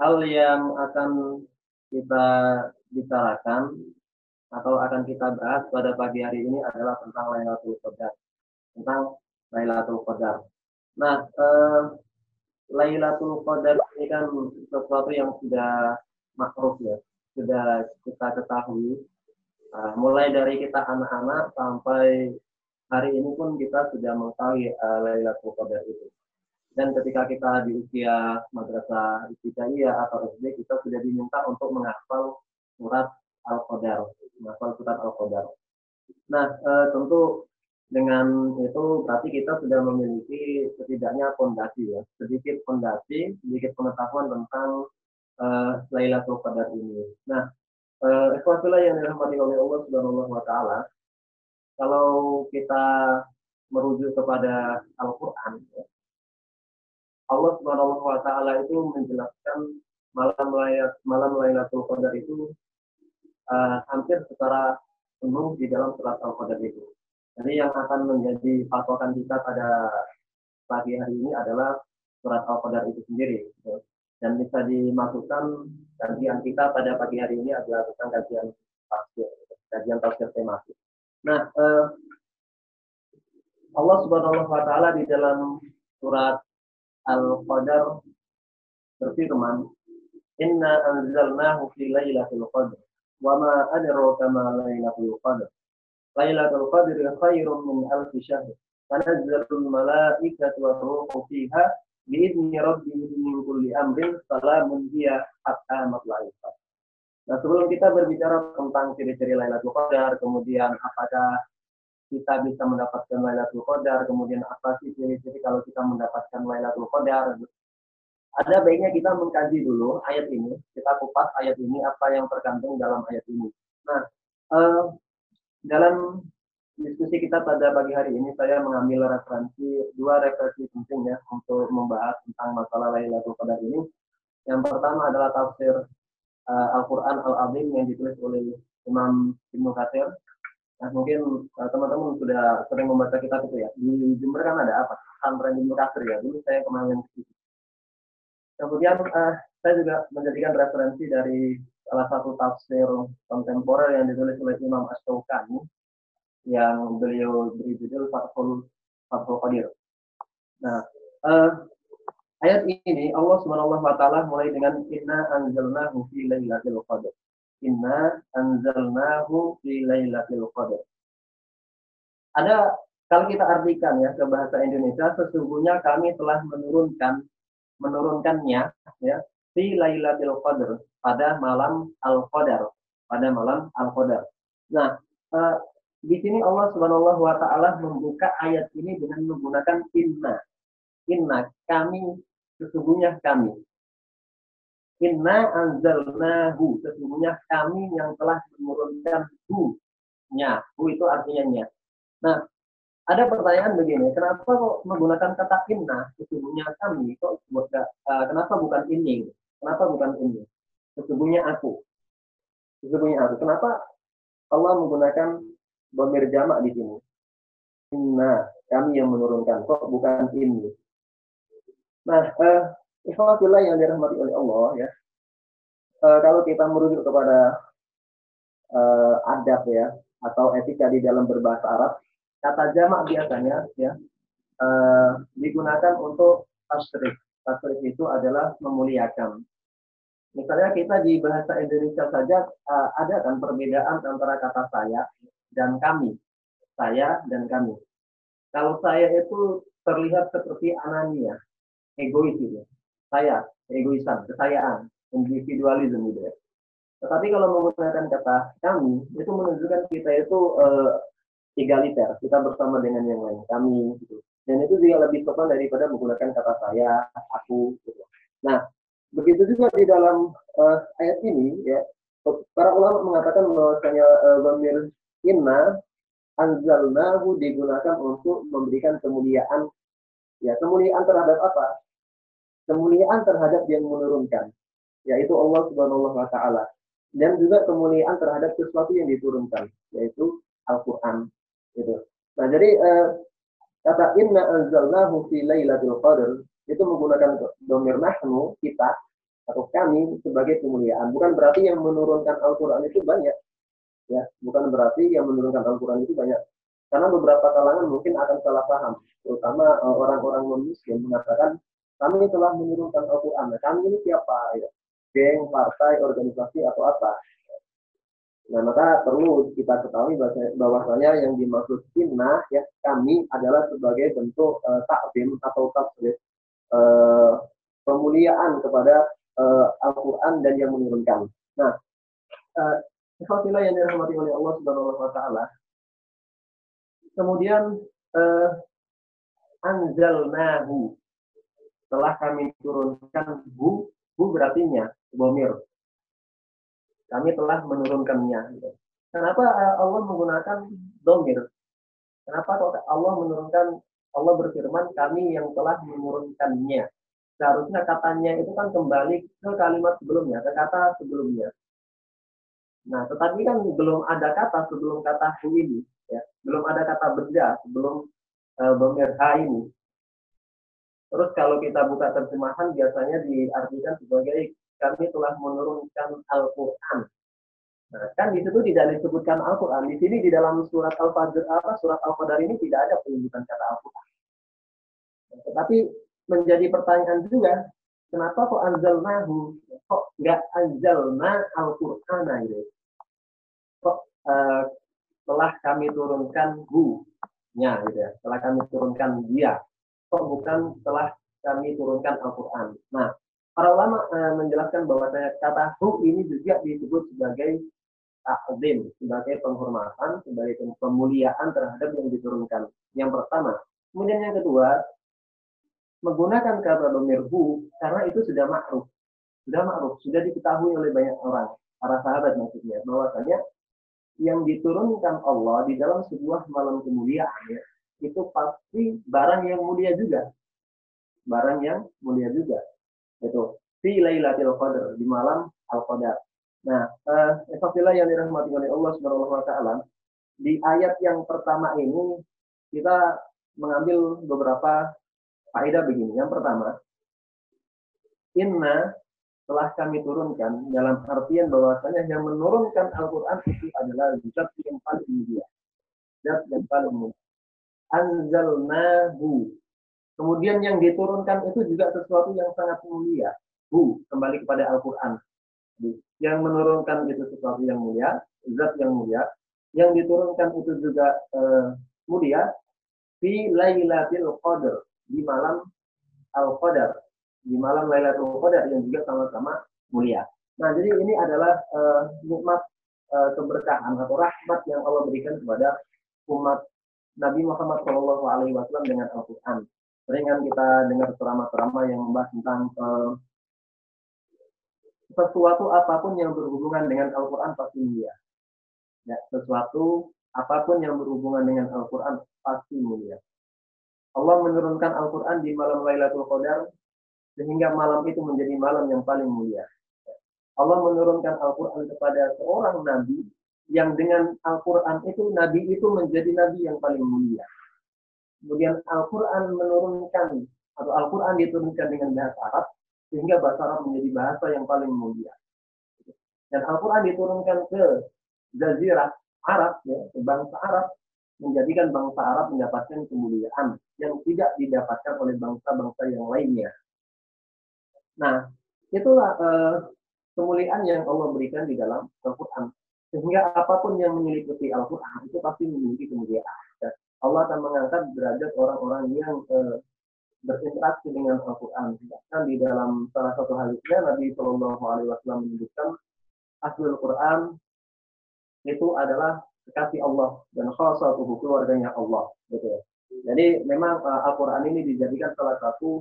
hal yang akan kita bicarakan atau akan kita bahas pada pagi hari ini adalah tentang Lailatul Qadar. Tentang Lailatul Qadar. Nah, eh, Lailatul Qadar ini kan sesuatu yang sudah makruh ya, sudah kita ketahui. Uh, mulai dari kita anak-anak sampai hari ini pun kita sudah mengetahui uh, Lailatul Qadar itu. Dan ketika kita di usia madrasah ibtidaiyah atau SD, kita sudah diminta untuk menghafal surat Al-Qadar, menghafal surat Al-Qadar. Nah, e, tentu dengan itu berarti kita sudah memiliki setidaknya fondasi ya, sedikit fondasi, sedikit pengetahuan tentang e, Lailatul Qadar ini. Nah, eh, yang dirahmati oleh Allah Subhanahu wa taala, kalau kita merujuk kepada Al-Qur'an Allah Subhanahu wa taala itu menjelaskan malam laylat malam Lailatul Qadar itu uh, hampir secara penuh di dalam surat Al-Qadar itu. Jadi yang akan menjadi patokan kita pada pagi hari ini adalah surat Al-Qadar itu sendiri. Gitu. Dan bisa dimasukkan kajian kita pada pagi hari ini adalah tentang kajian tafsir, kajian tafsir tematik. Nah, uh, Allah Subhanahu wa taala di dalam surat Al-Qadar berfirman, "Inna anzalnahu fi lailatul qadr, wa ma adraka ma lailatul qadr. Lailatul qadr khairun min alf syahr. Tanazzalul malaikatu wa ruhu fiha biizni rabbihim min kulli amrin salamun hiya hatta matla'il Nah, sebelum kita berbicara tentang ciri-ciri Lailatul Qadar, kemudian apakah kita bisa mendapatkan Lailatul Qadar, kemudian apa sih ciri-ciri kalau kita mendapatkan Lailatul Qadar. Ada baiknya kita mengkaji dulu ayat ini, kita kupas ayat ini apa yang terkandung dalam ayat ini. Nah, eh, dalam diskusi kita pada pagi hari ini saya mengambil referensi dua referensi penting ya untuk membahas tentang masalah Lailatul Qadar ini. Yang pertama adalah tafsir uh, Al-Qur'an Al-Azim yang ditulis oleh Imam Ibnu Katsir Nah, mungkin uh, teman-teman sudah sering membaca kitab itu ya. Di Jember kan ada apa? Pesantren Ibnu Kasir ya. Dulu saya kemarin ke. Kemudian uh, saya juga menjadikan referensi dari salah satu tafsir kontemporer yang ditulis oleh Imam Ash-Shawqani yang beliau beri judul Fathul Fathul Qadir. Nah, uh, ayat ini Allah Subhanahu wa taala mulai dengan inna anzalnahu fi lailatul qadr. Inna anzalnahu fi lailatul qadar. Ada kalau kita artikan ya ke bahasa Indonesia sesungguhnya kami telah menurunkan menurunkannya ya fi lailatul qadar pada malam al-qadar pada malam al-qadar. Nah, eh, di sini Allah Subhanahu wa taala membuka ayat ini dengan menggunakan inna. Inna kami sesungguhnya kami Inna anzalnahu. Sesungguhnya kami yang telah menurunkan hu-nya. Hu itu artinya nya. Nah, ada pertanyaan begini, kenapa kok menggunakan kata inna? Sesungguhnya kami, kok uh, kenapa bukan ini? Kenapa bukan ini? Sesungguhnya aku. Sesungguhnya aku. Kenapa Allah menggunakan bomir jamak di sini? Inna, kami yang menurunkan. Kok bukan ini? Nah, uh, Ikhwatillah yang dirahmati oleh Allah ya. E, kalau kita merujuk kepada e, adab ya atau etika di dalam berbahasa Arab, kata jamak biasanya ya e, digunakan untuk tasrif. Tasrif itu adalah memuliakan. Misalnya kita di bahasa Indonesia saja uh, ada kan perbedaan antara kata saya dan kami. Saya dan kami. Kalau saya itu terlihat seperti anania, egois gitu saya, egoisan, kesayaan, individualisme gitu ya. Tetapi kalau menggunakan kata kami, itu menunjukkan kita itu uh, egaliter, kita bersama dengan yang lain, kami gitu. Dan itu juga lebih sopan daripada menggunakan kata saya, aku gitu. Nah, begitu juga di dalam uh, ayat ini ya, para ulama mengatakan bahwasanya uh, inna anzalnahu digunakan untuk memberikan kemuliaan ya kemuliaan terhadap apa kemuliaan terhadap yang menurunkan, yaitu Allah Subhanahu wa taala. Dan juga kemuliaan terhadap sesuatu yang diturunkan, yaitu Al-Qur'an. Gitu. Nah, jadi eh, kata inna anzalnahu fi lailatul qadr itu menggunakan domir nahnu kita atau kami sebagai kemuliaan. Bukan berarti yang menurunkan Al-Quran itu banyak. Ya, bukan berarti yang menurunkan Al-Quran itu banyak. Karena beberapa kalangan mungkin akan salah paham, terutama uh, orang-orang non-muslim mengatakan kami telah menurunkan Al-Quran. Nah, kami ini siapa? Ya? Geng, partai, organisasi, atau apa? Nah, maka perlu kita ketahui bahwasanya yang dimaksud sunnah ya kami adalah sebagai bentuk uh, takdim atau tasbih uh, pemuliaan kepada uh, Al-Quran dan yang menurunkan. Nah, uh, yang dirahmati oleh Allah Subhanahu wa taala. Kemudian uh, anzalnahu telah kami turunkan bu bu berarti bomir kami telah menurunkannya. Gitu. Kenapa eh, Allah menggunakan domir? Kenapa Allah menurunkan Allah berfirman kami yang telah menurunkannya. Seharusnya katanya itu kan kembali ke kalimat sebelumnya, ke kata sebelumnya. Nah, tetapi kan belum ada kata sebelum kata hu ini, ya. belum ada kata benda sebelum uh, domir ha ini. Terus kalau kita buka terjemahan biasanya diartikan sebagai kami telah menurunkan Al-Quran. Nah, kan di situ tidak disebutkan Al-Quran. Di sini di dalam surat Al-Fajr apa surat Al-Qadar ini tidak ada penyebutan kata Al-Quran. Nah, tetapi menjadi pertanyaan juga, kenapa kok anzalnahu? Kok nggak anzalna Al-Quran gitu? Kok uh, telah kami turunkan hu-nya gitu ya, telah kami turunkan dia. Bukan telah kami turunkan Al-Quran. Nah, Para ulama uh, menjelaskan bahwa kata hu ini juga disebut sebagai ta'zim, sebagai penghormatan, sebagai pemuliaan terhadap yang diturunkan. Yang pertama. Kemudian yang kedua, menggunakan kata domir hu karena itu sudah makruf. Sudah makruf, sudah diketahui oleh banyak orang, para sahabat maksudnya, bahwasanya yang diturunkan Allah di dalam sebuah malam kemuliaan ya, itu pasti barang yang mulia juga. Barang yang mulia juga itu fi lailatul qadar di malam al qadar nah eh yang dirahmati oleh Allah Subhanahu wa taala di ayat yang pertama ini kita mengambil beberapa faedah begini yang pertama inna telah kami turunkan dalam artian bahwasanya yang menurunkan Al-Quran itu adalah zat yang paling mulia. Zat yang paling mulia. Anzalnahu Kemudian yang diturunkan itu juga sesuatu yang sangat mulia. Bu, kembali kepada Al-Quran. Yang menurunkan itu sesuatu yang mulia, zat yang mulia. Yang diturunkan itu juga uh, mulia. Fi Lailatul Qadar, di malam Al-Qadar. Di malam Lailatul Qadar yang juga sama-sama mulia. Nah, jadi ini adalah uh, nikmat uh, keberkahan atau rahmat yang Allah berikan kepada umat Nabi Muhammad SAW dengan Al-Quran sering kita dengar ceramah-ceramah yang membahas tentang uh, sesuatu apa pun yang berhubungan dengan Al-Quran pasti mulia. Ya, sesuatu apa pun yang berhubungan dengan Al-Quran pasti mulia. Allah menurunkan Al-Quran di malam Lailatul Qadar sehingga malam itu menjadi malam yang paling mulia. Allah menurunkan Al-Quran kepada seorang nabi yang dengan Al-Quran itu nabi itu menjadi nabi yang paling mulia. Kemudian Al-Quran menurunkan atau Al-Quran diturunkan dengan bahasa Arab sehingga bahasa Arab menjadi bahasa yang paling mulia. Dan Al-Quran diturunkan ke Jazirah Arab, ya, ke bangsa Arab, menjadikan bangsa Arab mendapatkan kemuliaan yang tidak didapatkan oleh bangsa-bangsa yang lainnya. Nah, itulah uh, kemuliaan yang Allah berikan di dalam Al-Quran. Sehingga apa pun yang mengikuti Al-Quran itu pasti memiliki kemuliaan. Allah akan mengangkat derajat orang-orang yang uh, berinteraksi dengan Al-Quran. Bahkan di dalam salah satu hadisnya Nabi Shallallahu Alaihi Wasallam menyebutkan aslul Quran itu adalah kekasih Allah dan khasatuhu keluarganya Allah. Gitu ya. Jadi memang uh, Al-Quran ini dijadikan salah satu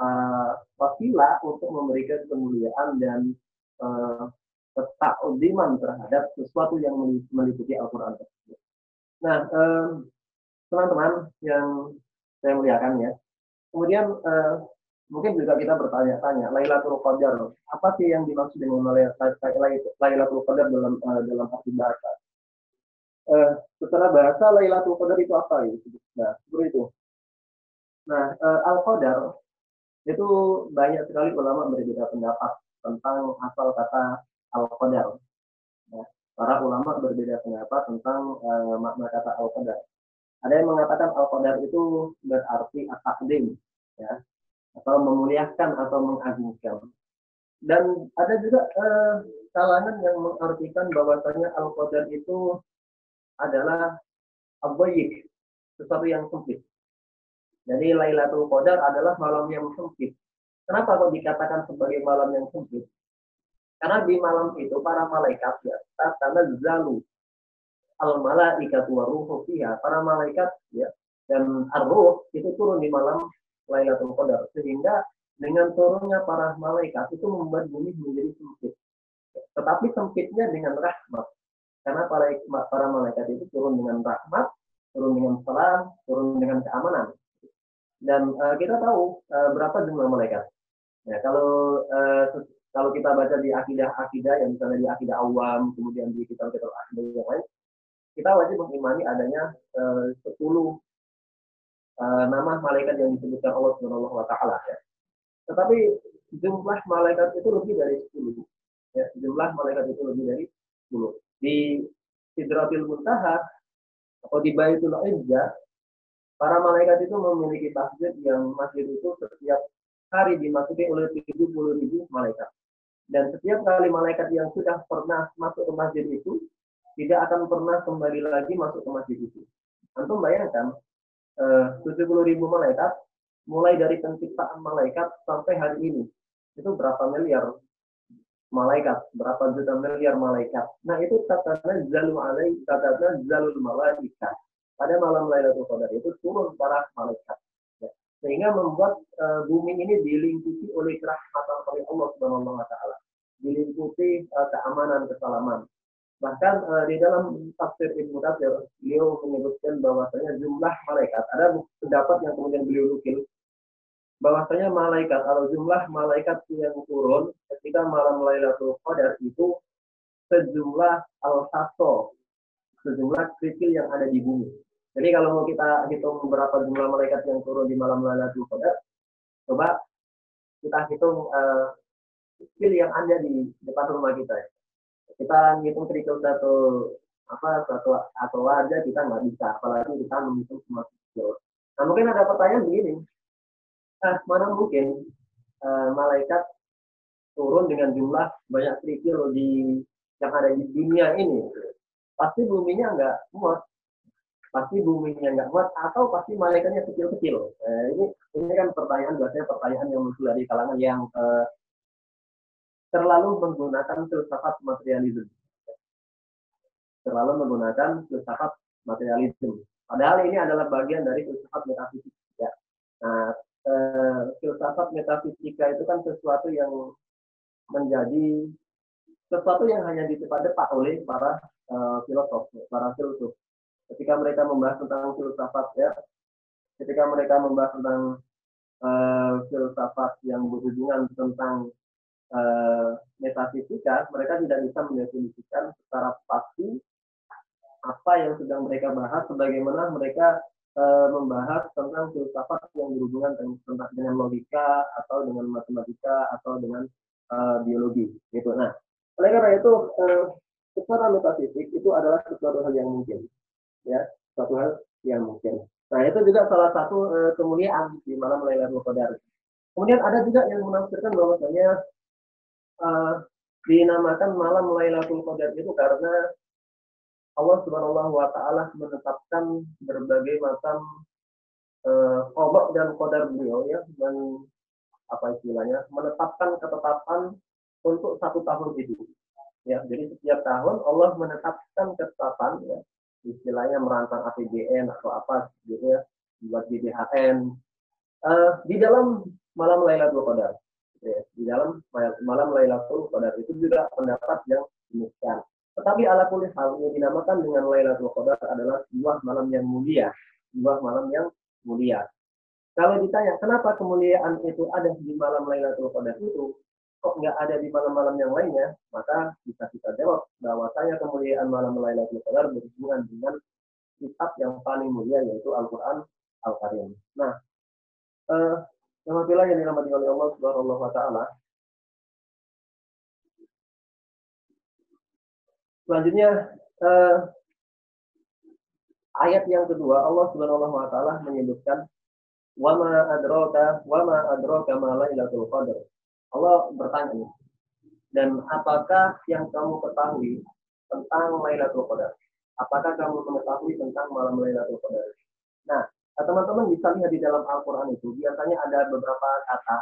uh, wasilah untuk memberikan kemuliaan dan uh, ketakdiman terhadap sesuatu yang meliputi Al-Quran tersebut. Nah, um, teman-teman yang saya muliakan ya. Kemudian uh, mungkin juga kita bertanya-tanya, Lailatul Qadar, apa sih yang dimaksud dengan Lailatul Qadar dalam uh, dalam arti bahasa? Uh, secara bahasa Lailatul Qadar itu apa ya? Nah, seperti itu. Nah, uh, Al Qadar itu banyak sekali ulama berbeda pendapat tentang asal kata al-qadar. Ya, para ulama berbeda pendapat tentang uh, makna kata al-qadar. Ada yang mengatakan al-qadar itu berarti at-taqdim, ya, atau memuliakan atau mengagungkan. Dan ada juga uh, kalangan yang mengartikan bahwasanya al-qadar itu adalah abayik, sesuatu yang sempit. Jadi Lailatul Qadar adalah malam yang sempit. Kenapa kok dikatakan sebagai malam yang sempit? Karena di malam itu para malaikat ya, karena zalu al malaikatu waruhu fiha. Para malaikat ya dan arruh itu turun di malam Lailatul Qadar sehingga dengan turunnya para malaikat itu membuat bumi menjadi sempit. Tetapi sempitnya dengan rahmat. Karena para, para malaikat itu turun dengan rahmat, turun dengan salam, turun dengan keamanan. Dan uh, kita tahu uh, berapa jumlah malaikat. Ya, kalau uh, kalau kita baca di akidah-akidah yang misalnya di akidah awam, kemudian di kitab-kitab akidah yang lain, kita wajib mengimani adanya uh, 10 uh, nama malaikat yang disebutkan Allah Subhanahu wa taala ya. Tetapi jumlah malaikat itu lebih dari 10. Ya, jumlah malaikat itu lebih dari 10. Di Sidratil Muntaha atau di Baitul Izzah Para malaikat itu memiliki masjid yang masjid itu setiap hari dimasuki oleh 70 ribu malaikat. Dan setiap kali malaikat yang sudah pernah masuk ke masjid itu, tidak akan pernah kembali lagi masuk ke masjid itu. Antum bayangkan, eh, 70 ribu malaikat, mulai dari penciptaan malaikat sampai hari ini, itu berapa miliar malaikat, berapa juta miliar malaikat. Nah itu katanya zalu alai, katanya zalul malaikat pada malam Lailatul Qadar itu turun para malaikat. Sehingga membuat uh, bumi ini dilingkupi oleh kerahmatan oleh Allah Subhanahu wa taala. Dilingkupi uh, keamanan, kesalaman. Bahkan uh, di dalam tafsir Ibnu Katsir, beliau menyebutkan bahwasanya jumlah malaikat ada pendapat yang kemudian beliau nukil bahwasanya malaikat atau jumlah malaikat yang turun ketika malam Lailatul Qadar itu sejumlah al-hasso, sejumlah kerikil yang ada di bumi. Jadi kalau mau kita hitung berapa jumlah malaikat yang turun di malam Lailatul Qadar, coba kita hitung uh, yang ada di depan rumah kita. Kita ngitung kerikil satu apa satu atau aja kita nggak bisa, apalagi kita menghitung semua skill. Nah mungkin ada pertanyaan begini, ah, mana mungkin uh, malaikat turun dengan jumlah banyak kerikil di yang ada di dunia ini? Pasti buminya nggak muat pasti buminya nggak kuat atau pasti malaikatnya kecil-kecil. Eh, ini ini kan pertanyaan biasanya pertanyaan yang muncul dari kalangan yang eh, terlalu menggunakan filsafat materialisme. Terlalu menggunakan filsafat materialisme. Padahal ini adalah bagian dari filsafat metafisika. Ya. Nah, eh, filsafat metafisika itu kan sesuatu yang menjadi sesuatu yang hanya dicepat-cepat oleh para uh, filosof, para filsuf ketika mereka membahas tentang filsafat ya. Ketika mereka membahas tentang uh, filsafat yang berhubungan tentang uh, metafisika mereka tidak bisa mendefinisikan secara pasti apa yang sedang mereka bahas sebagaimana mereka uh, membahas tentang filsafat yang berhubungan tentang dengan logika atau dengan matematika atau dengan uh, biologi gitu. Nah oleh karena itu uh, secara metafisik itu adalah sesuatu hal yang mungkin ya suatu hal yang mungkin. Nah itu juga salah satu uh, kemuliaan di malam Lailatul Qadar. Kemudian ada juga yang menafsirkan bahwasanya uh, dinamakan malam Lailatul Qadar itu karena Allah Subhanahu wa taala menetapkan berbagai macam uh, dan qadar beliau ya dan apa istilahnya menetapkan ketetapan untuk satu tahun itu ya jadi setiap tahun Allah menetapkan ketetapan ya istilahnya merancang APBN atau apa gitu ya buat GBHN uh, eh, di dalam malam Lailatul Qadar gitu ya. di dalam malam Lailatul Qadar itu juga pendapat yang demikian. Tetapi ala kulli hal yang dinamakan dengan Lailatul Qadar adalah sebuah malam yang mulia sebuah malam yang mulia. Kalau ditanya kenapa kemuliaan itu ada di malam Lailatul Qadar itu kok nggak ada di malam-malam yang lainnya, maka bisa kita jawab bahwasanya kemuliaan malam Lailatul Qadar berhubungan dengan kitab yang paling mulia yaitu Al-Qur'an Al-Karim. Nah, eh, Alhamdulillah yang dirahmati oleh Allah Subhanahu wa taala. Selanjutnya eh, ayat yang kedua Allah Subhanahu wa taala menyebutkan wama adraka wama adraka ma lailatul qadar. Allah bertanya dan apakah yang kamu ketahui tentang Lailatul Qadar? Apakah kamu mengetahui tentang malam Lailatul Qadar? Nah, Nah, teman-teman bisa lihat di dalam Al-Quran itu, biasanya ada beberapa kata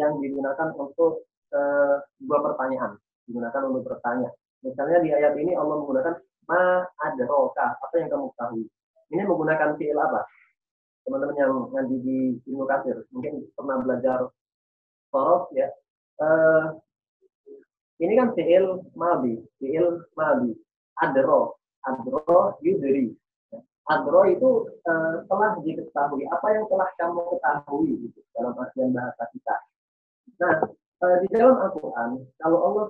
yang digunakan untuk uh, dua pertanyaan. Digunakan untuk bertanya. Misalnya di ayat ini Allah menggunakan ma adroka, apa yang kamu ketahui. Ini menggunakan fi'il apa? Teman-teman yang nanti di Ibnu Kasir, mungkin pernah belajar sorof ya. Uh, ini kan fi'il maldi, fi'il maldi. Adro, adro yudri. Adro itu uh, telah diketahui. Apa yang telah kamu ketahui gitu, dalam artian bahasa kita. Nah, uh, di dalam Al-Quran, kalau Allah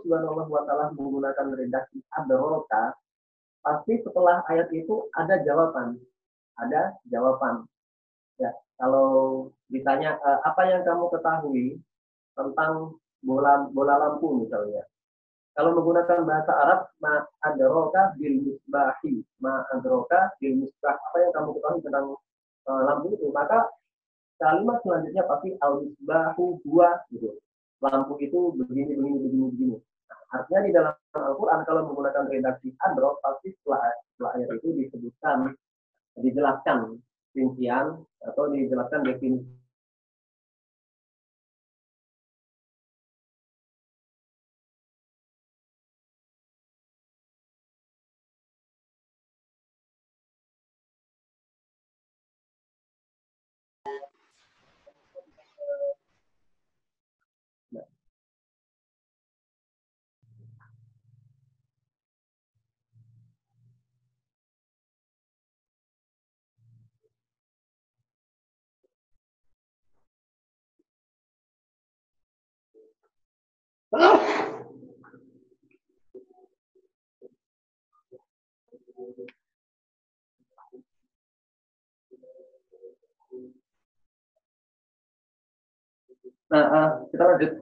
Ta'ala menggunakan redaksi adroka, pasti setelah ayat itu ada jawaban. Ada jawaban. Ya, kalau ditanya uh, apa yang kamu ketahui tentang bola bola lampu misalnya, kalau menggunakan bahasa Arab, ma adroka bil misbahi, ma adroka bil misbah. Apa yang kamu ketahui tentang uh, lampu itu? Maka kalimat selanjutnya pasti al misbahu dua gitu. Lampu itu begini, begini, begini, begini. Nah, artinya di dalam Al-Quran kalau menggunakan redaksi adro, pasti setelah, setelah ayat itu disebutkan, dijelaskan rincian atau dijelaskan definisi Nah, uh, kita lanjut.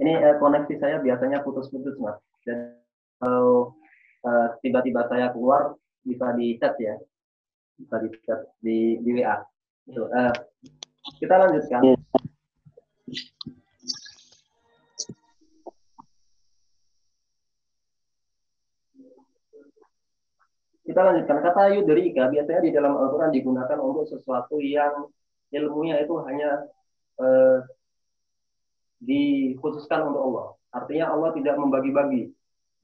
Ini uh, koneksi saya biasanya putus-putus, Mas. Dan kalau uh, tiba-tiba saya keluar, bisa di chat ya. Bisa di chat di, di WA. Gitu. Uh, kita lanjutkan. Kita lanjutkan. Kata yudrika biasanya di dalam Al-Quran digunakan untuk sesuatu yang ilmunya itu hanya eh, dikhususkan untuk Allah. Artinya Allah tidak membagi-bagi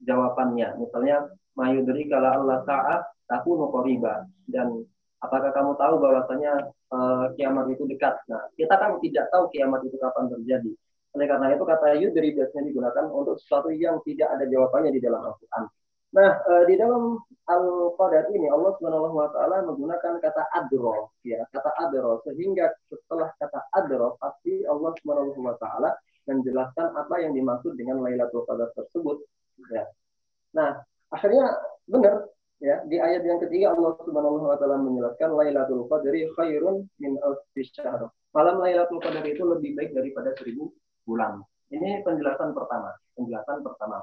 jawabannya. Misalnya, mayudri kala Allah ta'at takunu qoriba. Dan apakah kamu tahu bahwasanya eh, kiamat itu dekat? Nah, kita kan tidak tahu kiamat itu kapan terjadi. Oleh karena itu kata yudri biasanya digunakan untuk sesuatu yang tidak ada jawabannya di dalam Al-Quran. Nah, uh, di dalam Al-Qadar ini Allah Subhanahu wa taala menggunakan kata adro, ya, kata adro sehingga setelah kata adro pasti Allah Subhanahu wa taala menjelaskan apa yang dimaksud dengan Lailatul Qadar tersebut, ya. Nah, akhirnya benar ya, di ayat yang ketiga Allah Subhanahu wa taala menjelaskan Lailatul Qadri khairun min syahr. Malam Lailatul Qadar itu lebih baik daripada seribu bulan. Ini penjelasan pertama, penjelasan pertama.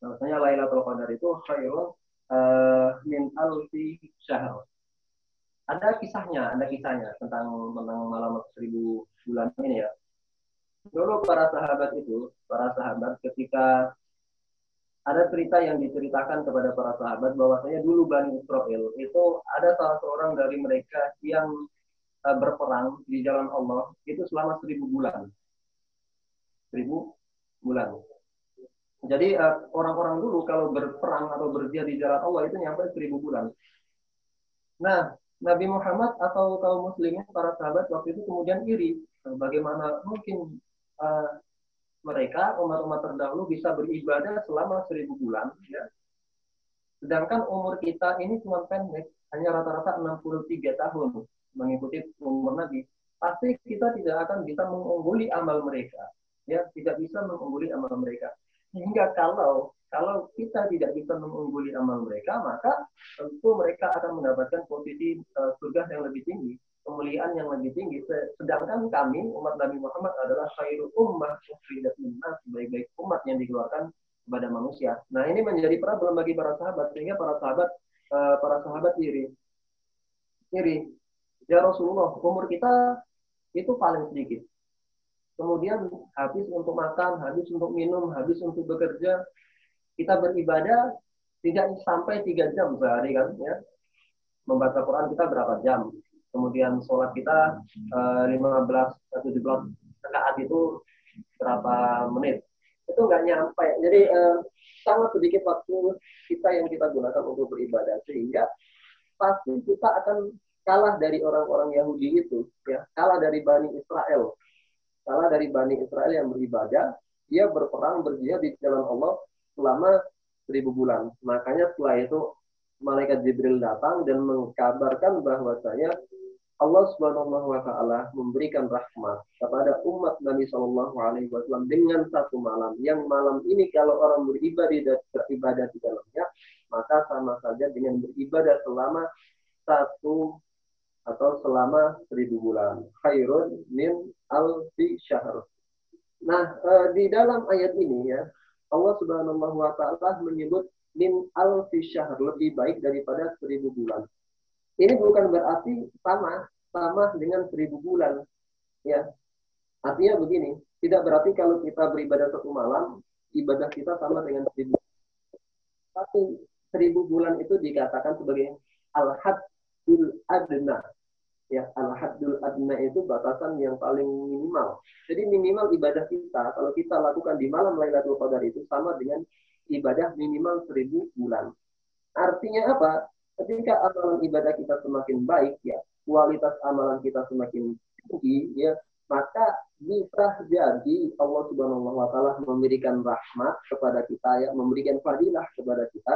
Bahwasanya Lailatul Qadar itu khairun uh, min alfi syahr. Ada kisahnya, ada kisahnya tentang tentang malam seribu bulan ini ya. Dulu para sahabat itu, para sahabat ketika ada cerita yang diceritakan kepada para sahabat bahwasanya dulu Bani Israel itu ada salah seorang dari mereka yang uh, berperang di jalan Allah itu selama seribu bulan. Seribu bulan. Jadi eh, orang-orang dulu kalau berperang atau berjihad di jalan Allah itu nyampe seribu bulan. Nah, Nabi Muhammad atau kaum muslimin para sahabat waktu itu kemudian iri bagaimana mungkin uh, mereka umat-umat terdahulu bisa beribadah selama seribu bulan ya. Sedangkan umur kita ini cuma pendek hanya rata-rata 63 tahun mengikuti umur Nabi. Pasti kita tidak akan bisa mengungguli amal mereka ya. Tidak bisa mengungguli amal mereka sehingga kalau kalau kita tidak bisa mengungguli amal mereka, maka tentu mereka akan mendapatkan posisi uh, surga yang lebih tinggi. kemuliaan yang lebih tinggi. Sedangkan kami umat Nabi Muhammad adalah khairul ummah ukhrijat minnas sebaik-baik umat yang dikeluarkan kepada manusia. Nah ini menjadi problem bagi para sahabat sehingga para sahabat uh, para sahabat iri iri ya Rasulullah umur kita itu paling sedikit. Kemudian habis untuk makan, habis untuk minum, habis untuk bekerja. Kita beribadah tidak sampai tiga jam sehari kan ya. Membaca Quran kita berapa jam? kemudian sholat kita uh, 15 17 rakaat itu berapa menit itu nggak nyampe jadi uh, sangat sedikit waktu kita yang kita gunakan untuk beribadah sehingga pasti kita akan kalah dari orang-orang Yahudi itu ya kalah dari Bani Israel kalah dari Bani Israel yang beribadah dia berperang berjihad di jalan Allah selama seribu bulan makanya setelah itu malaikat Jibril datang dan mengkabarkan bahwasanya Allah Subhanahu wa taala memberikan rahmat kepada umat Nabi Shallallahu alaihi wasallam dengan satu malam. Yang malam ini kalau orang beribadah beribadah di dalamnya, maka sama saja dengan beribadah selama satu atau selama seribu bulan. Khairun min alfi syahr. Nah, eh, di dalam ayat ini ya, Allah Subhanahu wa taala menyebut min alfi syahr lebih baik daripada seribu bulan. Ini bukan berarti sama sama dengan seribu bulan. Ya, artinya begini, tidak berarti kalau kita beribadah satu malam, ibadah kita sama dengan seribu. Tapi seribu bulan itu dikatakan sebagai al-haddul adna. Ya, al-haddul adna itu batasan yang paling minimal. Jadi minimal ibadah kita, kalau kita lakukan di malam Lailatul Qadar itu sama dengan ibadah minimal seribu bulan. Artinya apa? ketika amalan ibadah kita semakin baik ya kualitas amalan kita semakin tinggi ya maka bisa jadi Allah Subhanahu wa taala memberikan rahmat kepada kita ya memberikan fadilah kepada kita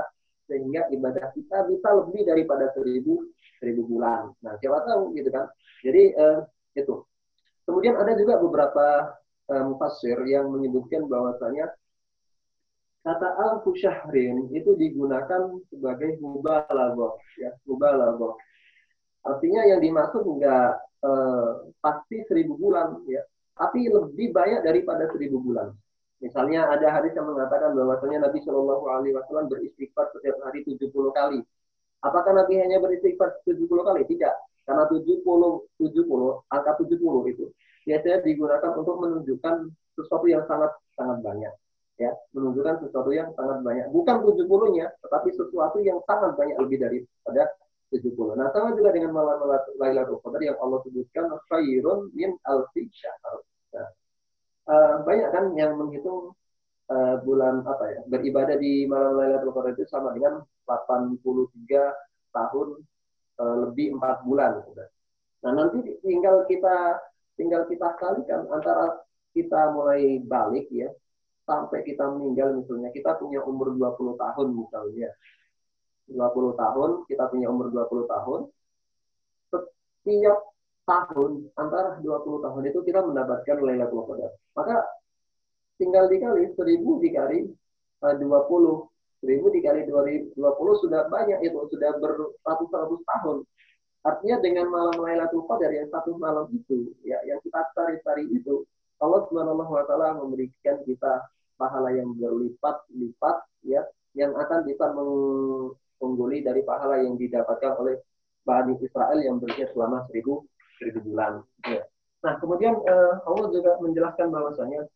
sehingga ibadah kita bisa lebih daripada seribu seribu bulan. Nah siapa tahu gitu kan? Jadi eh, itu. Kemudian ada juga beberapa eh, yang menyebutkan bahwasanya kata alfu syahrin itu digunakan sebagai mubalaghah ya mubalaghah. Artinya yang dimaksud enggak eh, pasti seribu bulan ya. Tapi lebih banyak daripada seribu bulan misalnya ada hadis yang mengatakan bahwasanya Nabi Shallallahu Alaihi Wasallam beristighfar setiap hari 70 kali. Apakah Nabi hanya beristighfar 70 kali? Tidak. Karena 70 70 angka 70 itu biasanya digunakan untuk menunjukkan sesuatu yang sangat sangat banyak ya. Menunjukkan sesuatu yang sangat banyak. Bukan 70-nya tetapi sesuatu yang sangat banyak lebih daripada 70 nah sama juga dengan malam Lailatul Qadar yang Allah sebutkan khairun min alfi syahr. Nah, uh, banyak kan yang menghitung uh, bulan apa ya beribadah di malam Lailatul Qadar itu sama dengan 83 tahun uh, lebih empat bulan. Nah nanti tinggal kita tinggal kita kalikan antara kita mulai balik ya sampai kita meninggal misalnya kita punya umur 20 tahun misalnya. 20 tahun kita punya umur 20 tahun setiap tahun antara 20 tahun itu kita mendapatkan Lailatul Qadar maka tinggal dikali 1000 dikali 20 eh, 1000 dikali 2020 sudah banyak itu sudah beratus-ratus tahun. Artinya dengan malam Lailatul Qadar yang satu malam itu ya yang kita cari-cari itu Allah Subhanahu wa taala memberikan kita pahala yang berlipat-lipat ya yang akan bisa mengungguli dari pahala yang didapatkan oleh Bani Israel yang berjaya selama seribu seribu bulan. Ya. Nah kemudian uh, Allah juga menjelaskan bahwasanya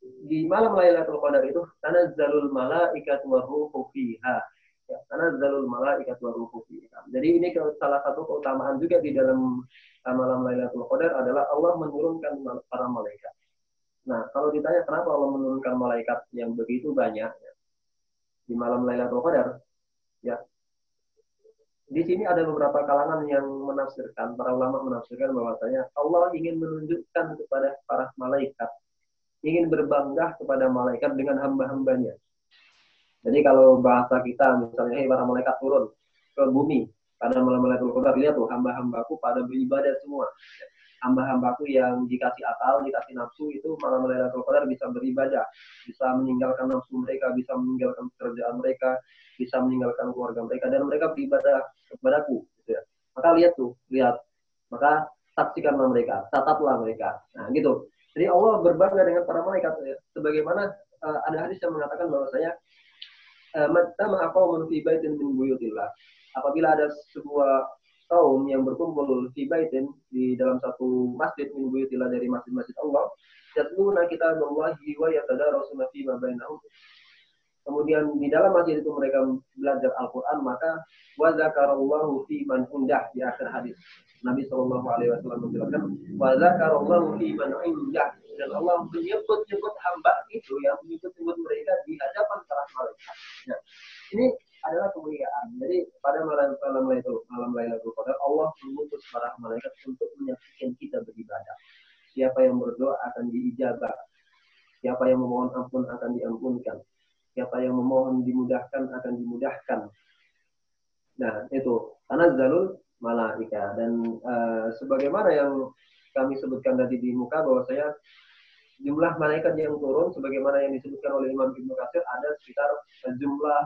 di malam Lailatul Qadar itu karena zalul malaikat wa ruhu fiha. Ya, karena zalul malaikat wa ruhu fiha. Jadi ini salah satu keutamaan juga di dalam malam Lailatul Qadar adalah Allah menurunkan para malaikat. Nah, kalau ditanya kenapa Allah menurunkan malaikat yang begitu banyak ya, di malam Lailatul Qadar, ya. Di sini ada beberapa kalangan yang menafsirkan, para ulama menafsirkan bahwasanya Allah ingin menunjukkan kepada para malaikat, ingin berbangga kepada malaikat dengan hamba-hambanya. Jadi kalau bahasa kita misalnya, hei para malaikat turun ke bumi, pada Lailatul Qadar lihat tuh hamba-hambaku pada beribadah semua hamba-hambaku yang dikasih akal, dikasih nafsu itu malam Lailatul Qadar bisa beribadah, bisa meninggalkan nafsu mereka, bisa meninggalkan pekerjaan mereka, bisa meninggalkan keluarga mereka dan mereka beribadah kepadaku gitu ya. Maka lihat tuh, lihat. Maka saksikanlah mereka, catatlah mereka. Nah, gitu. Jadi Allah berbangga dengan para malaikat. Ya. Sebagaimana uh, ada hadis yang mengatakan mata fi baitin min buyutillah. Apabila ada sebuah kaum yang berkumpul fi baitin di dalam satu masjid min dari masjid-masjid Allah, yatluna kitaballahi wa yatadarasuna fi ma bainahum kemudian di dalam masjid itu mereka belajar Al-Quran, maka wa zakarallahu fi man di akhir hadis. Nabi Shallallahu Alaihi Wasallam menjelaskan, wa zakarallahu fi man indah dan Allah menyebut-nyebut hamba itu yang menyebut-nyebut mereka di hadapan para malaikat. Nah, ini adalah kemuliaan. Jadi pada malam malam itu malam Lailatul Qadar Allah mengutus para malaikat untuk menyaksikan kita beribadah. Siapa yang berdoa akan diijabah. Siapa yang memohon ampun akan diampunkan Siapa yang memohon dimudahkan akan dimudahkan. Nah, itu tanazzalul malaika dan uh, sebagaimana yang kami sebutkan tadi di muka bahwa saya jumlah malaikat yang turun sebagaimana yang disebutkan oleh Imam Ibnu Katsir ada sekitar jumlah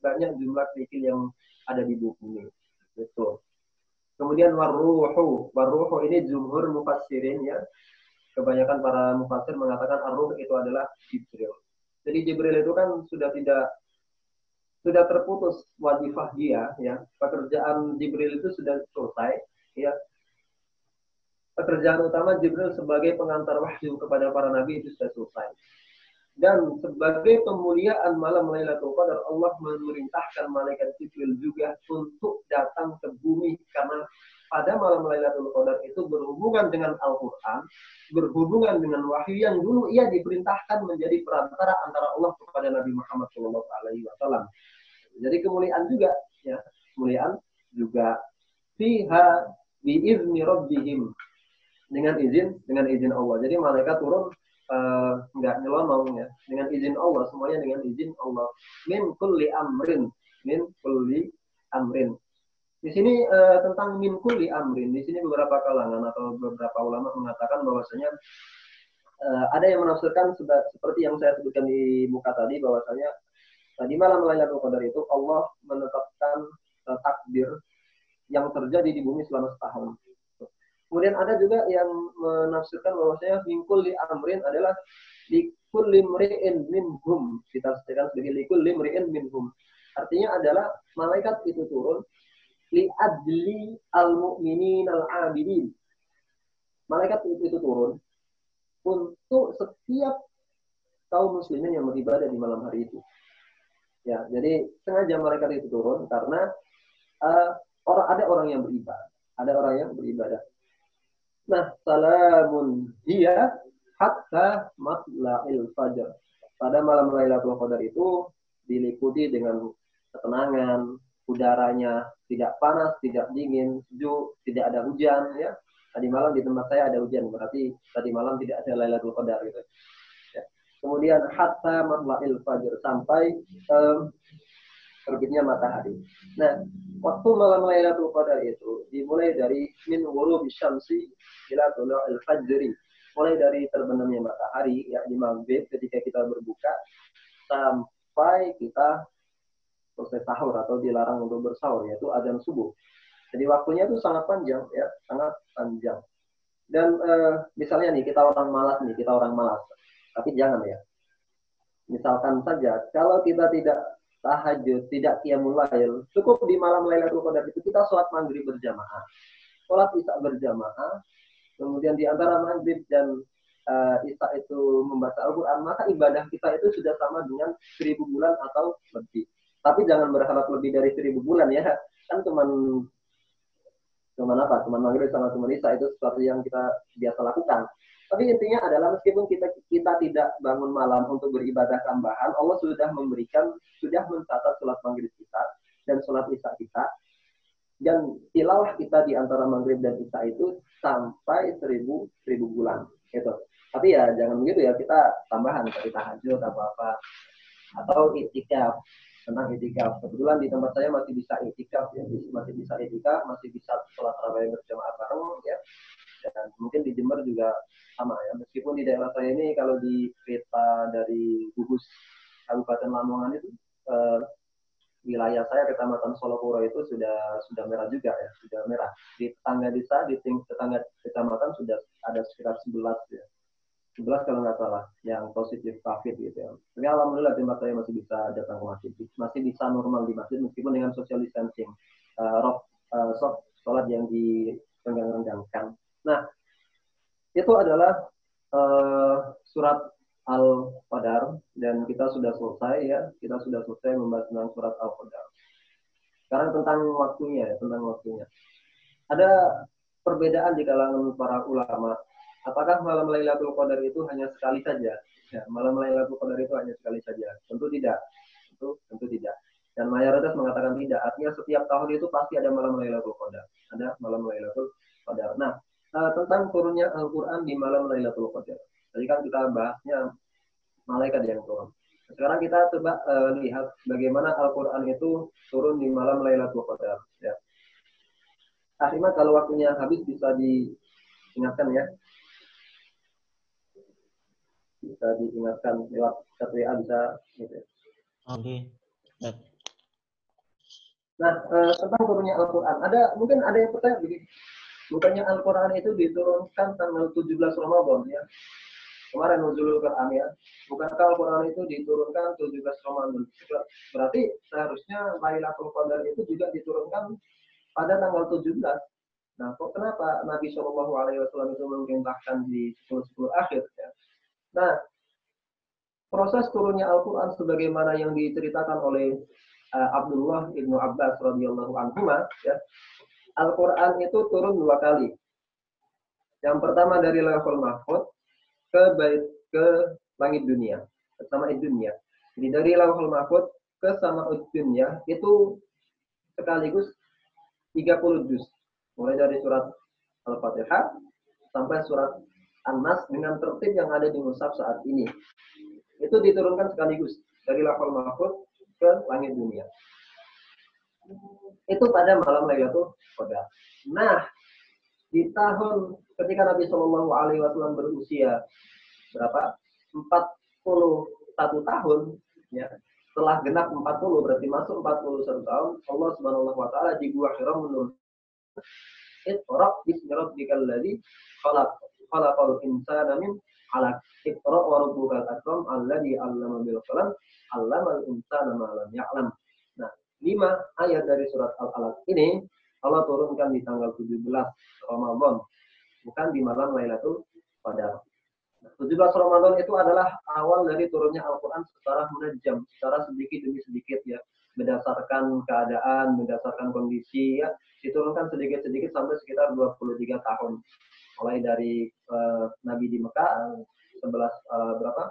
banyak jumlah kerikil yang ada di bumi. Itu. Kemudian waruhu, waruhu ini jumhur mufassirin ya. Kebanyakan para mufassir mengatakan arruh itu adalah Jibril. Jadi Jibril itu kan sudah tidak sudah terputus wajibah dia ya pekerjaan Jibril itu sudah selesai ya pekerjaan utama Jibril sebagai pengantar wahyu kepada para nabi itu sudah selesai dan sebagai pemuliaan malam Lailatul Qadar Allah memerintahkan malaikat Jibril juga untuk datang ke bumi karena pada malam Lailatul Qadar itu berhubungan dengan Al-Qur'an, berhubungan dengan wahyu yang dulu ia diperintahkan menjadi perantara antara Allah kepada Nabi Muhammad Shallallahu alaihi wasallam. Jadi kemuliaan juga ya, kemuliaan juga fiha biizni rabbihim dengan izin dengan izin Allah. Jadi malaikat turun uh, nggak nyelonong ya. Dengan izin Allah semuanya dengan izin Allah. Min kulli amrin. Min kulli amrin. Di sini uh, tentang min kulli amrin, di sini beberapa kalangan atau beberapa ulama mengatakan bahwasanya uh, ada yang menafsirkan seperti yang saya sebutkan di muka tadi bahwasanya uh, di malam Lailatul Qadar itu Allah menetapkan uh, takdir yang terjadi di bumi selama setahun. Kemudian ada juga yang menafsirkan bahwasanya min kulli amrin adalah di kulli mri'in minhum kita setelkan sebagai likul limri'in minhum. Artinya adalah malaikat itu turun li adli al mu'minin al abidin. Malaikat itu, itu turun untuk setiap kaum muslimin yang beribadah di malam hari itu. Ya, jadi sengaja malaikat itu turun karena uh, orang ada orang yang beribadah, ada orang yang beribadah. Nah, salamun dia hatta matla'il fajar. Pada malam Lailatul Qadar itu diliputi dengan ketenangan, udaranya tidak panas, tidak dingin, sejuk, tidak ada hujan ya. Tadi malam di tempat saya ada hujan, berarti tadi malam tidak ada Lailatul Qadar gitu. Ya. Kemudian hatta matla'il fajr sampai um, terbitnya matahari. Nah, waktu malam Lailatul Qadar itu dimulai dari min ghurubi syamsi ila tulu'il fajri. Mulai dari terbenamnya matahari ya di maghrib ketika kita berbuka sampai kita selesai sahur atau dilarang untuk bersahur yaitu azan subuh. Jadi waktunya itu sangat panjang ya, sangat panjang. Dan eh, misalnya nih kita orang malas nih, kita orang malas. Tapi jangan ya. Misalkan saja kalau kita tidak tahajud, tidak qiyamul lail, cukup di malam Lailatul Qadar itu kita sholat maghrib berjamaah, sholat isya berjamaah, kemudian di antara maghrib dan uh, isya itu membaca Al-Quran, maka ibadah kita itu sudah sama dengan seribu bulan atau lebih. Tapi jangan berharap lebih dari seribu bulan ya. Kan cuman cuman apa? Cuman maghrib sama cuman isya itu sesuatu yang kita biasa lakukan. Tapi intinya adalah meskipun kita kita tidak bangun malam untuk beribadah tambahan, Allah sudah memberikan, sudah mencatat sholat maghrib kita dan sholat isya kita. Dan tilawah kita di antara maghrib dan isya itu sampai seribu seribu bulan. Gitu. Tapi ya jangan begitu ya kita tambahan kita tahajud apa apa atau itikaf tentang itikaf. Kebetulan di tempat saya masih bisa itikaf ya, masih bisa itikaf, masih bisa sholat tarawih berjamaah bareng ya. Dan mungkin di Jember juga sama ya. Meskipun di daerah saya ini kalau di kereta dari gugus Kabupaten Lamongan itu eh, wilayah saya kecamatan Solokuro itu sudah sudah merah juga ya, sudah merah. Di tetangga desa, di tetangga kecamatan sudah ada sekitar 11 ya. 11 kalau nggak salah yang positif COVID gitu ya. Tapi alhamdulillah tempat saya masih bisa datang ke masjid, masih bisa normal di masjid meskipun dengan social distancing, rock, uh, soft, sholat yang direnggang-renggangkan. Nah, itu adalah uh, surat Al-Qadar dan kita sudah selesai ya, kita sudah selesai membahas tentang surat Al-Qadar. Sekarang tentang waktunya ya, tentang waktunya. Ada perbedaan di kalangan para ulama. Apakah malam Lailatul Qadar itu hanya sekali saja? Ya, malam Lailatul Qadar itu hanya sekali saja. Tentu tidak. Tentu tentu tidak. Dan mayoritas mengatakan tidak. Artinya setiap tahun itu pasti ada malam Lailatul Qadar. Ada malam Lailatul Qadar. Nah, uh, tentang turunnya Al-Qur'an di malam Lailatul Qadar. Tadi kan kita bahasnya malaikat yang turun. Sekarang kita coba uh, lihat bagaimana Al-Quran itu turun di malam Lailatul Qadar. Ya. Ahimah kalau waktunya habis bisa diingatkan ya. Bisa diingatkan lewat chat WA bisa gitu. Ya. Oke. Okay. Nah, uh, tentang turunnya Al-Quran. Ada mungkin ada yang pertanyaan begini. Bukannya Al-Quran itu diturunkan tanggal 17 Ramadan ya kemarin nuzulul Quran ya. Bukankah Al-Quran itu diturunkan 17 Ramadan? Berarti seharusnya Lailatul Qadar itu juga diturunkan pada tanggal 17. Nah, kok kenapa Nabi Shallallahu Alaihi Wasallam itu memerintahkan di 10-10 akhir? Ya? Nah, proses turunnya Al-Quran sebagaimana yang diceritakan oleh uh, Abdullah ibnu Abbas radhiyallahu anhu ya, Al-Quran itu turun dua kali. Yang pertama dari level mahfud, ke bait ke langit dunia, ke sama dunia. Jadi dari lauhul mahfud ke sama dunia itu sekaligus 30 juz. Mulai dari surat Al-Fatihah sampai surat An-Nas dengan tertib yang ada di mushaf saat ini. Itu diturunkan sekaligus dari lauhul mahfud ke langit dunia. Itu pada malam Lailatul Qadar. Nah, di tahun ketika Nabi Shallallahu Alaihi Wasallam berusia berapa? 41 tahun ya. Setelah genap 40 berarti masuk 41 tahun Allah Subhanahu wa taala di gua Hira menurun Iqra bismi rabbikal ladzi khalaq khalaqal insana min 'alaq Iqra wa rabbukal akram alladzi 'allama bil qalam 'allamal insana ma lam ya'lam Lima ayat dari surat Al-Alaq ini Allah turunkan di tanggal 17 Ramadan, bukan di malam Lailatul Qadar. 17 Ramadan itu adalah awal dari turunnya Al-Quran secara menajam, secara sedikit demi sedikit ya, berdasarkan keadaan, berdasarkan kondisi ya, diturunkan sedikit-sedikit sampai sekitar 23 tahun. Mulai dari uh, Nabi di Mekah, 11 uh, berapa?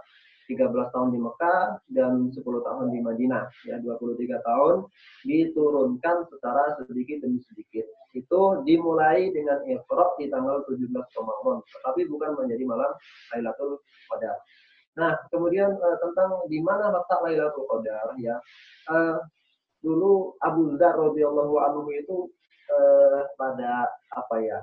13 tahun di Mekah dan 10 tahun di Madinah. Ya, 23 tahun diturunkan secara sedikit demi sedikit. Itu dimulai dengan Iqra di tanggal 17 Ramadan, tetapi bukan menjadi malam Lailatul Qadar. Nah, kemudian uh, tentang di mana letak Lailatul Qadar ya. Uh, dulu Abu Dzar radhiyallahu anhu itu uh, pada apa ya?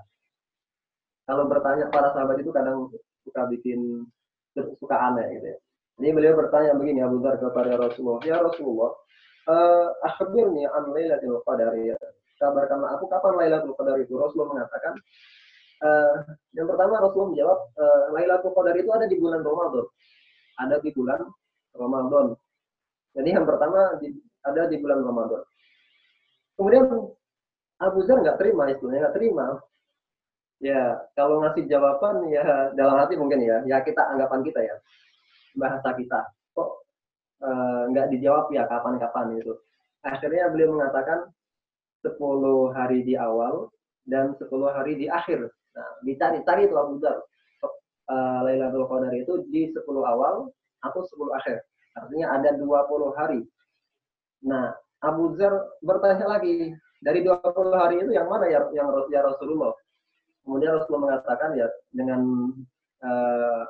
Kalau bertanya para sahabat itu kadang suka bikin suka aneh gitu ya. Ini beliau bertanya begini Abu Dhar kepada Rasulullah, "Ya Rasulullah, uh, akhbirni an Lailatul Qadar ya. Kabarkanlah aku kapan Lailatul Qadar itu?" Rasulullah mengatakan, uh, yang pertama Rasulullah menjawab, uh, Lailatul Qadar itu ada di bulan Ramadan. Ada di bulan Ramadan. Jadi yang pertama di, ada di bulan Ramadan. Kemudian Abu Dhar nggak terima istilahnya nggak terima. Ya kalau ngasih jawaban ya dalam hati mungkin ya, ya kita anggapan kita ya bahasa kita. Kok eh, nggak uh, dijawab ya kapan-kapan itu akhirnya beliau mengatakan 10 hari di awal dan 10 hari di akhir. Nah dicari-cari itu Abu Dhar uh, Lailatul Qadar itu di 10 awal atau 10 akhir. Artinya ada 20 hari. Nah Abu Dhar bertanya lagi dari 20 hari itu yang mana ya yang ya Rasulullah? Kemudian Rasulullah mengatakan ya dengan uh,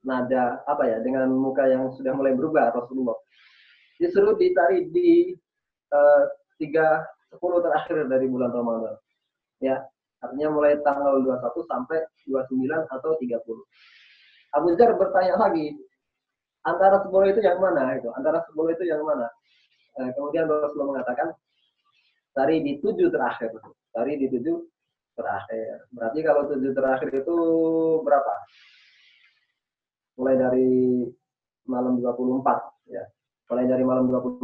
nada apa ya dengan muka yang sudah mulai berubah Rasulullah disuruh ditarik di eh, tiga sepuluh terakhir dari bulan Ramadan ya artinya mulai tanggal 21 sampai 29 atau 30 Abu Dhar bertanya lagi antara sepuluh itu yang mana itu antara sepuluh itu yang mana Eh, kemudian Rasulullah mengatakan cari di tujuh terakhir. Cari di tujuh terakhir. Berarti kalau tujuh terakhir itu berapa? Mulai dari malam 24 ya. Mulai dari malam 24,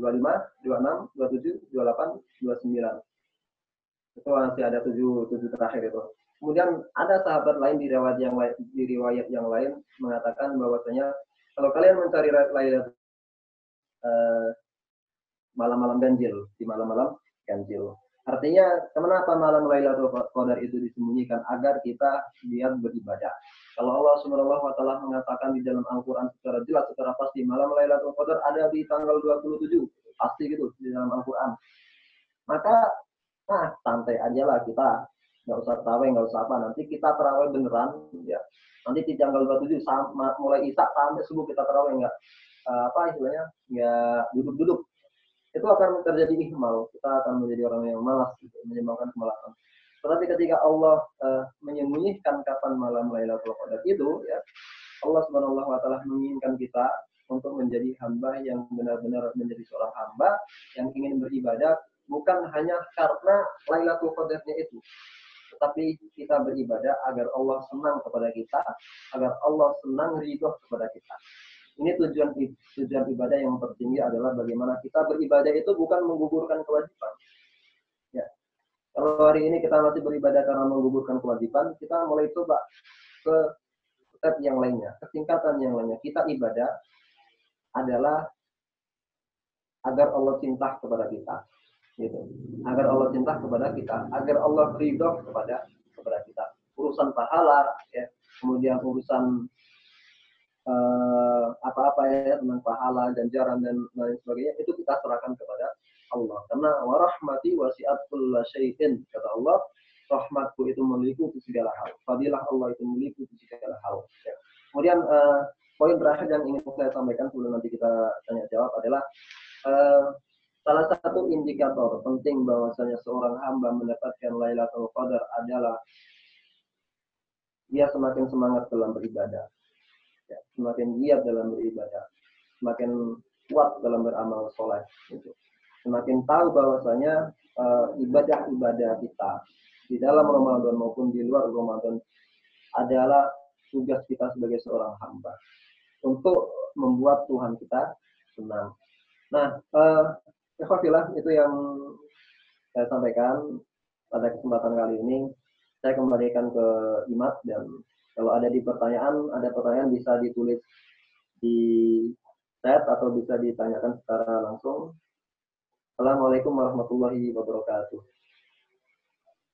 25, 26, 27, 28, 29. Itu masih ada tujuh, tujuh terakhir itu. Kemudian ada sahabat lain di riwayat yang lain, di riwayat yang lain mengatakan bahwasanya kalau kalian mencari laylatul uh, malam-malam ganjil di malam-malam ganjil. Artinya kenapa malam Lailatul Qadar itu disembunyikan agar kita lihat beribadah. Kalau Allah Subhanahu wa taala mengatakan di dalam Al-Qur'an secara jelas secara pasti malam Lailatul Qadar ada di tanggal 27. Pasti gitu di dalam Al-Qur'an. Maka nah santai aja lah kita nggak usah tarawih nggak usah apa nanti kita terawih beneran ya nanti di tanggal 27 sama, mulai isak sampai subuh kita terawih nggak uh, apa istilahnya nggak duduk-duduk itu akan terjadi ihmal kita akan menjadi orang yang malas gitu, menyebabkan kemalasan tetapi ketika Allah uh, menyembunyikan kapan malam Lailatul Qadar itu ya Allah Subhanahu wa taala menginginkan kita untuk menjadi hamba yang benar-benar menjadi seorang hamba yang ingin beribadah bukan hanya karena Lailatul Qadarnya itu tetapi kita beribadah agar Allah senang kepada kita, agar Allah senang ridho kepada kita. Ini tujuan tujuan ibadah yang tertinggi adalah bagaimana kita beribadah itu bukan menggugurkan kewajiban. Ya. Kalau hari ini kita masih beribadah karena menggugurkan kewajiban, kita mulai coba ke step yang lainnya, ketingkatan yang lainnya. Kita ibadah adalah agar Allah cinta kepada kita. Gitu. Agar Allah cinta kepada kita, agar Allah ridho kepada kepada kita. Urusan pahala, ya, kemudian urusan uh, apa-apa ya tentang pahala, ganjaran dan lain sebagainya itu kita serahkan kepada Allah. Karena warahmati wasiat syai'in kata Allah, rahmatku itu meliputi segala hal. Fadilah Allah itu meliputi segala hal. Ya. Kemudian uh, poin terakhir yang ingin saya sampaikan sebelum nanti kita tanya jawab adalah uh, salah satu indikator penting bahwasanya seorang hamba mendapatkan Lailatul Qadar adalah dia semakin semangat dalam beribadah ya, semakin giat dalam beribadah, semakin kuat dalam beramal soleh. Gitu. Semakin tahu bahwasanya uh, ibadah-ibadah kita di dalam Ramadan maupun di luar Ramadan adalah tugas kita sebagai seorang hamba untuk membuat Tuhan kita senang. Nah, uh, itu yang saya sampaikan pada kesempatan kali ini. Saya kembalikan ke Imat dan kalau ada di pertanyaan, ada pertanyaan bisa ditulis di chat atau bisa ditanyakan secara langsung. Assalamualaikum warahmatullahi wabarakatuh.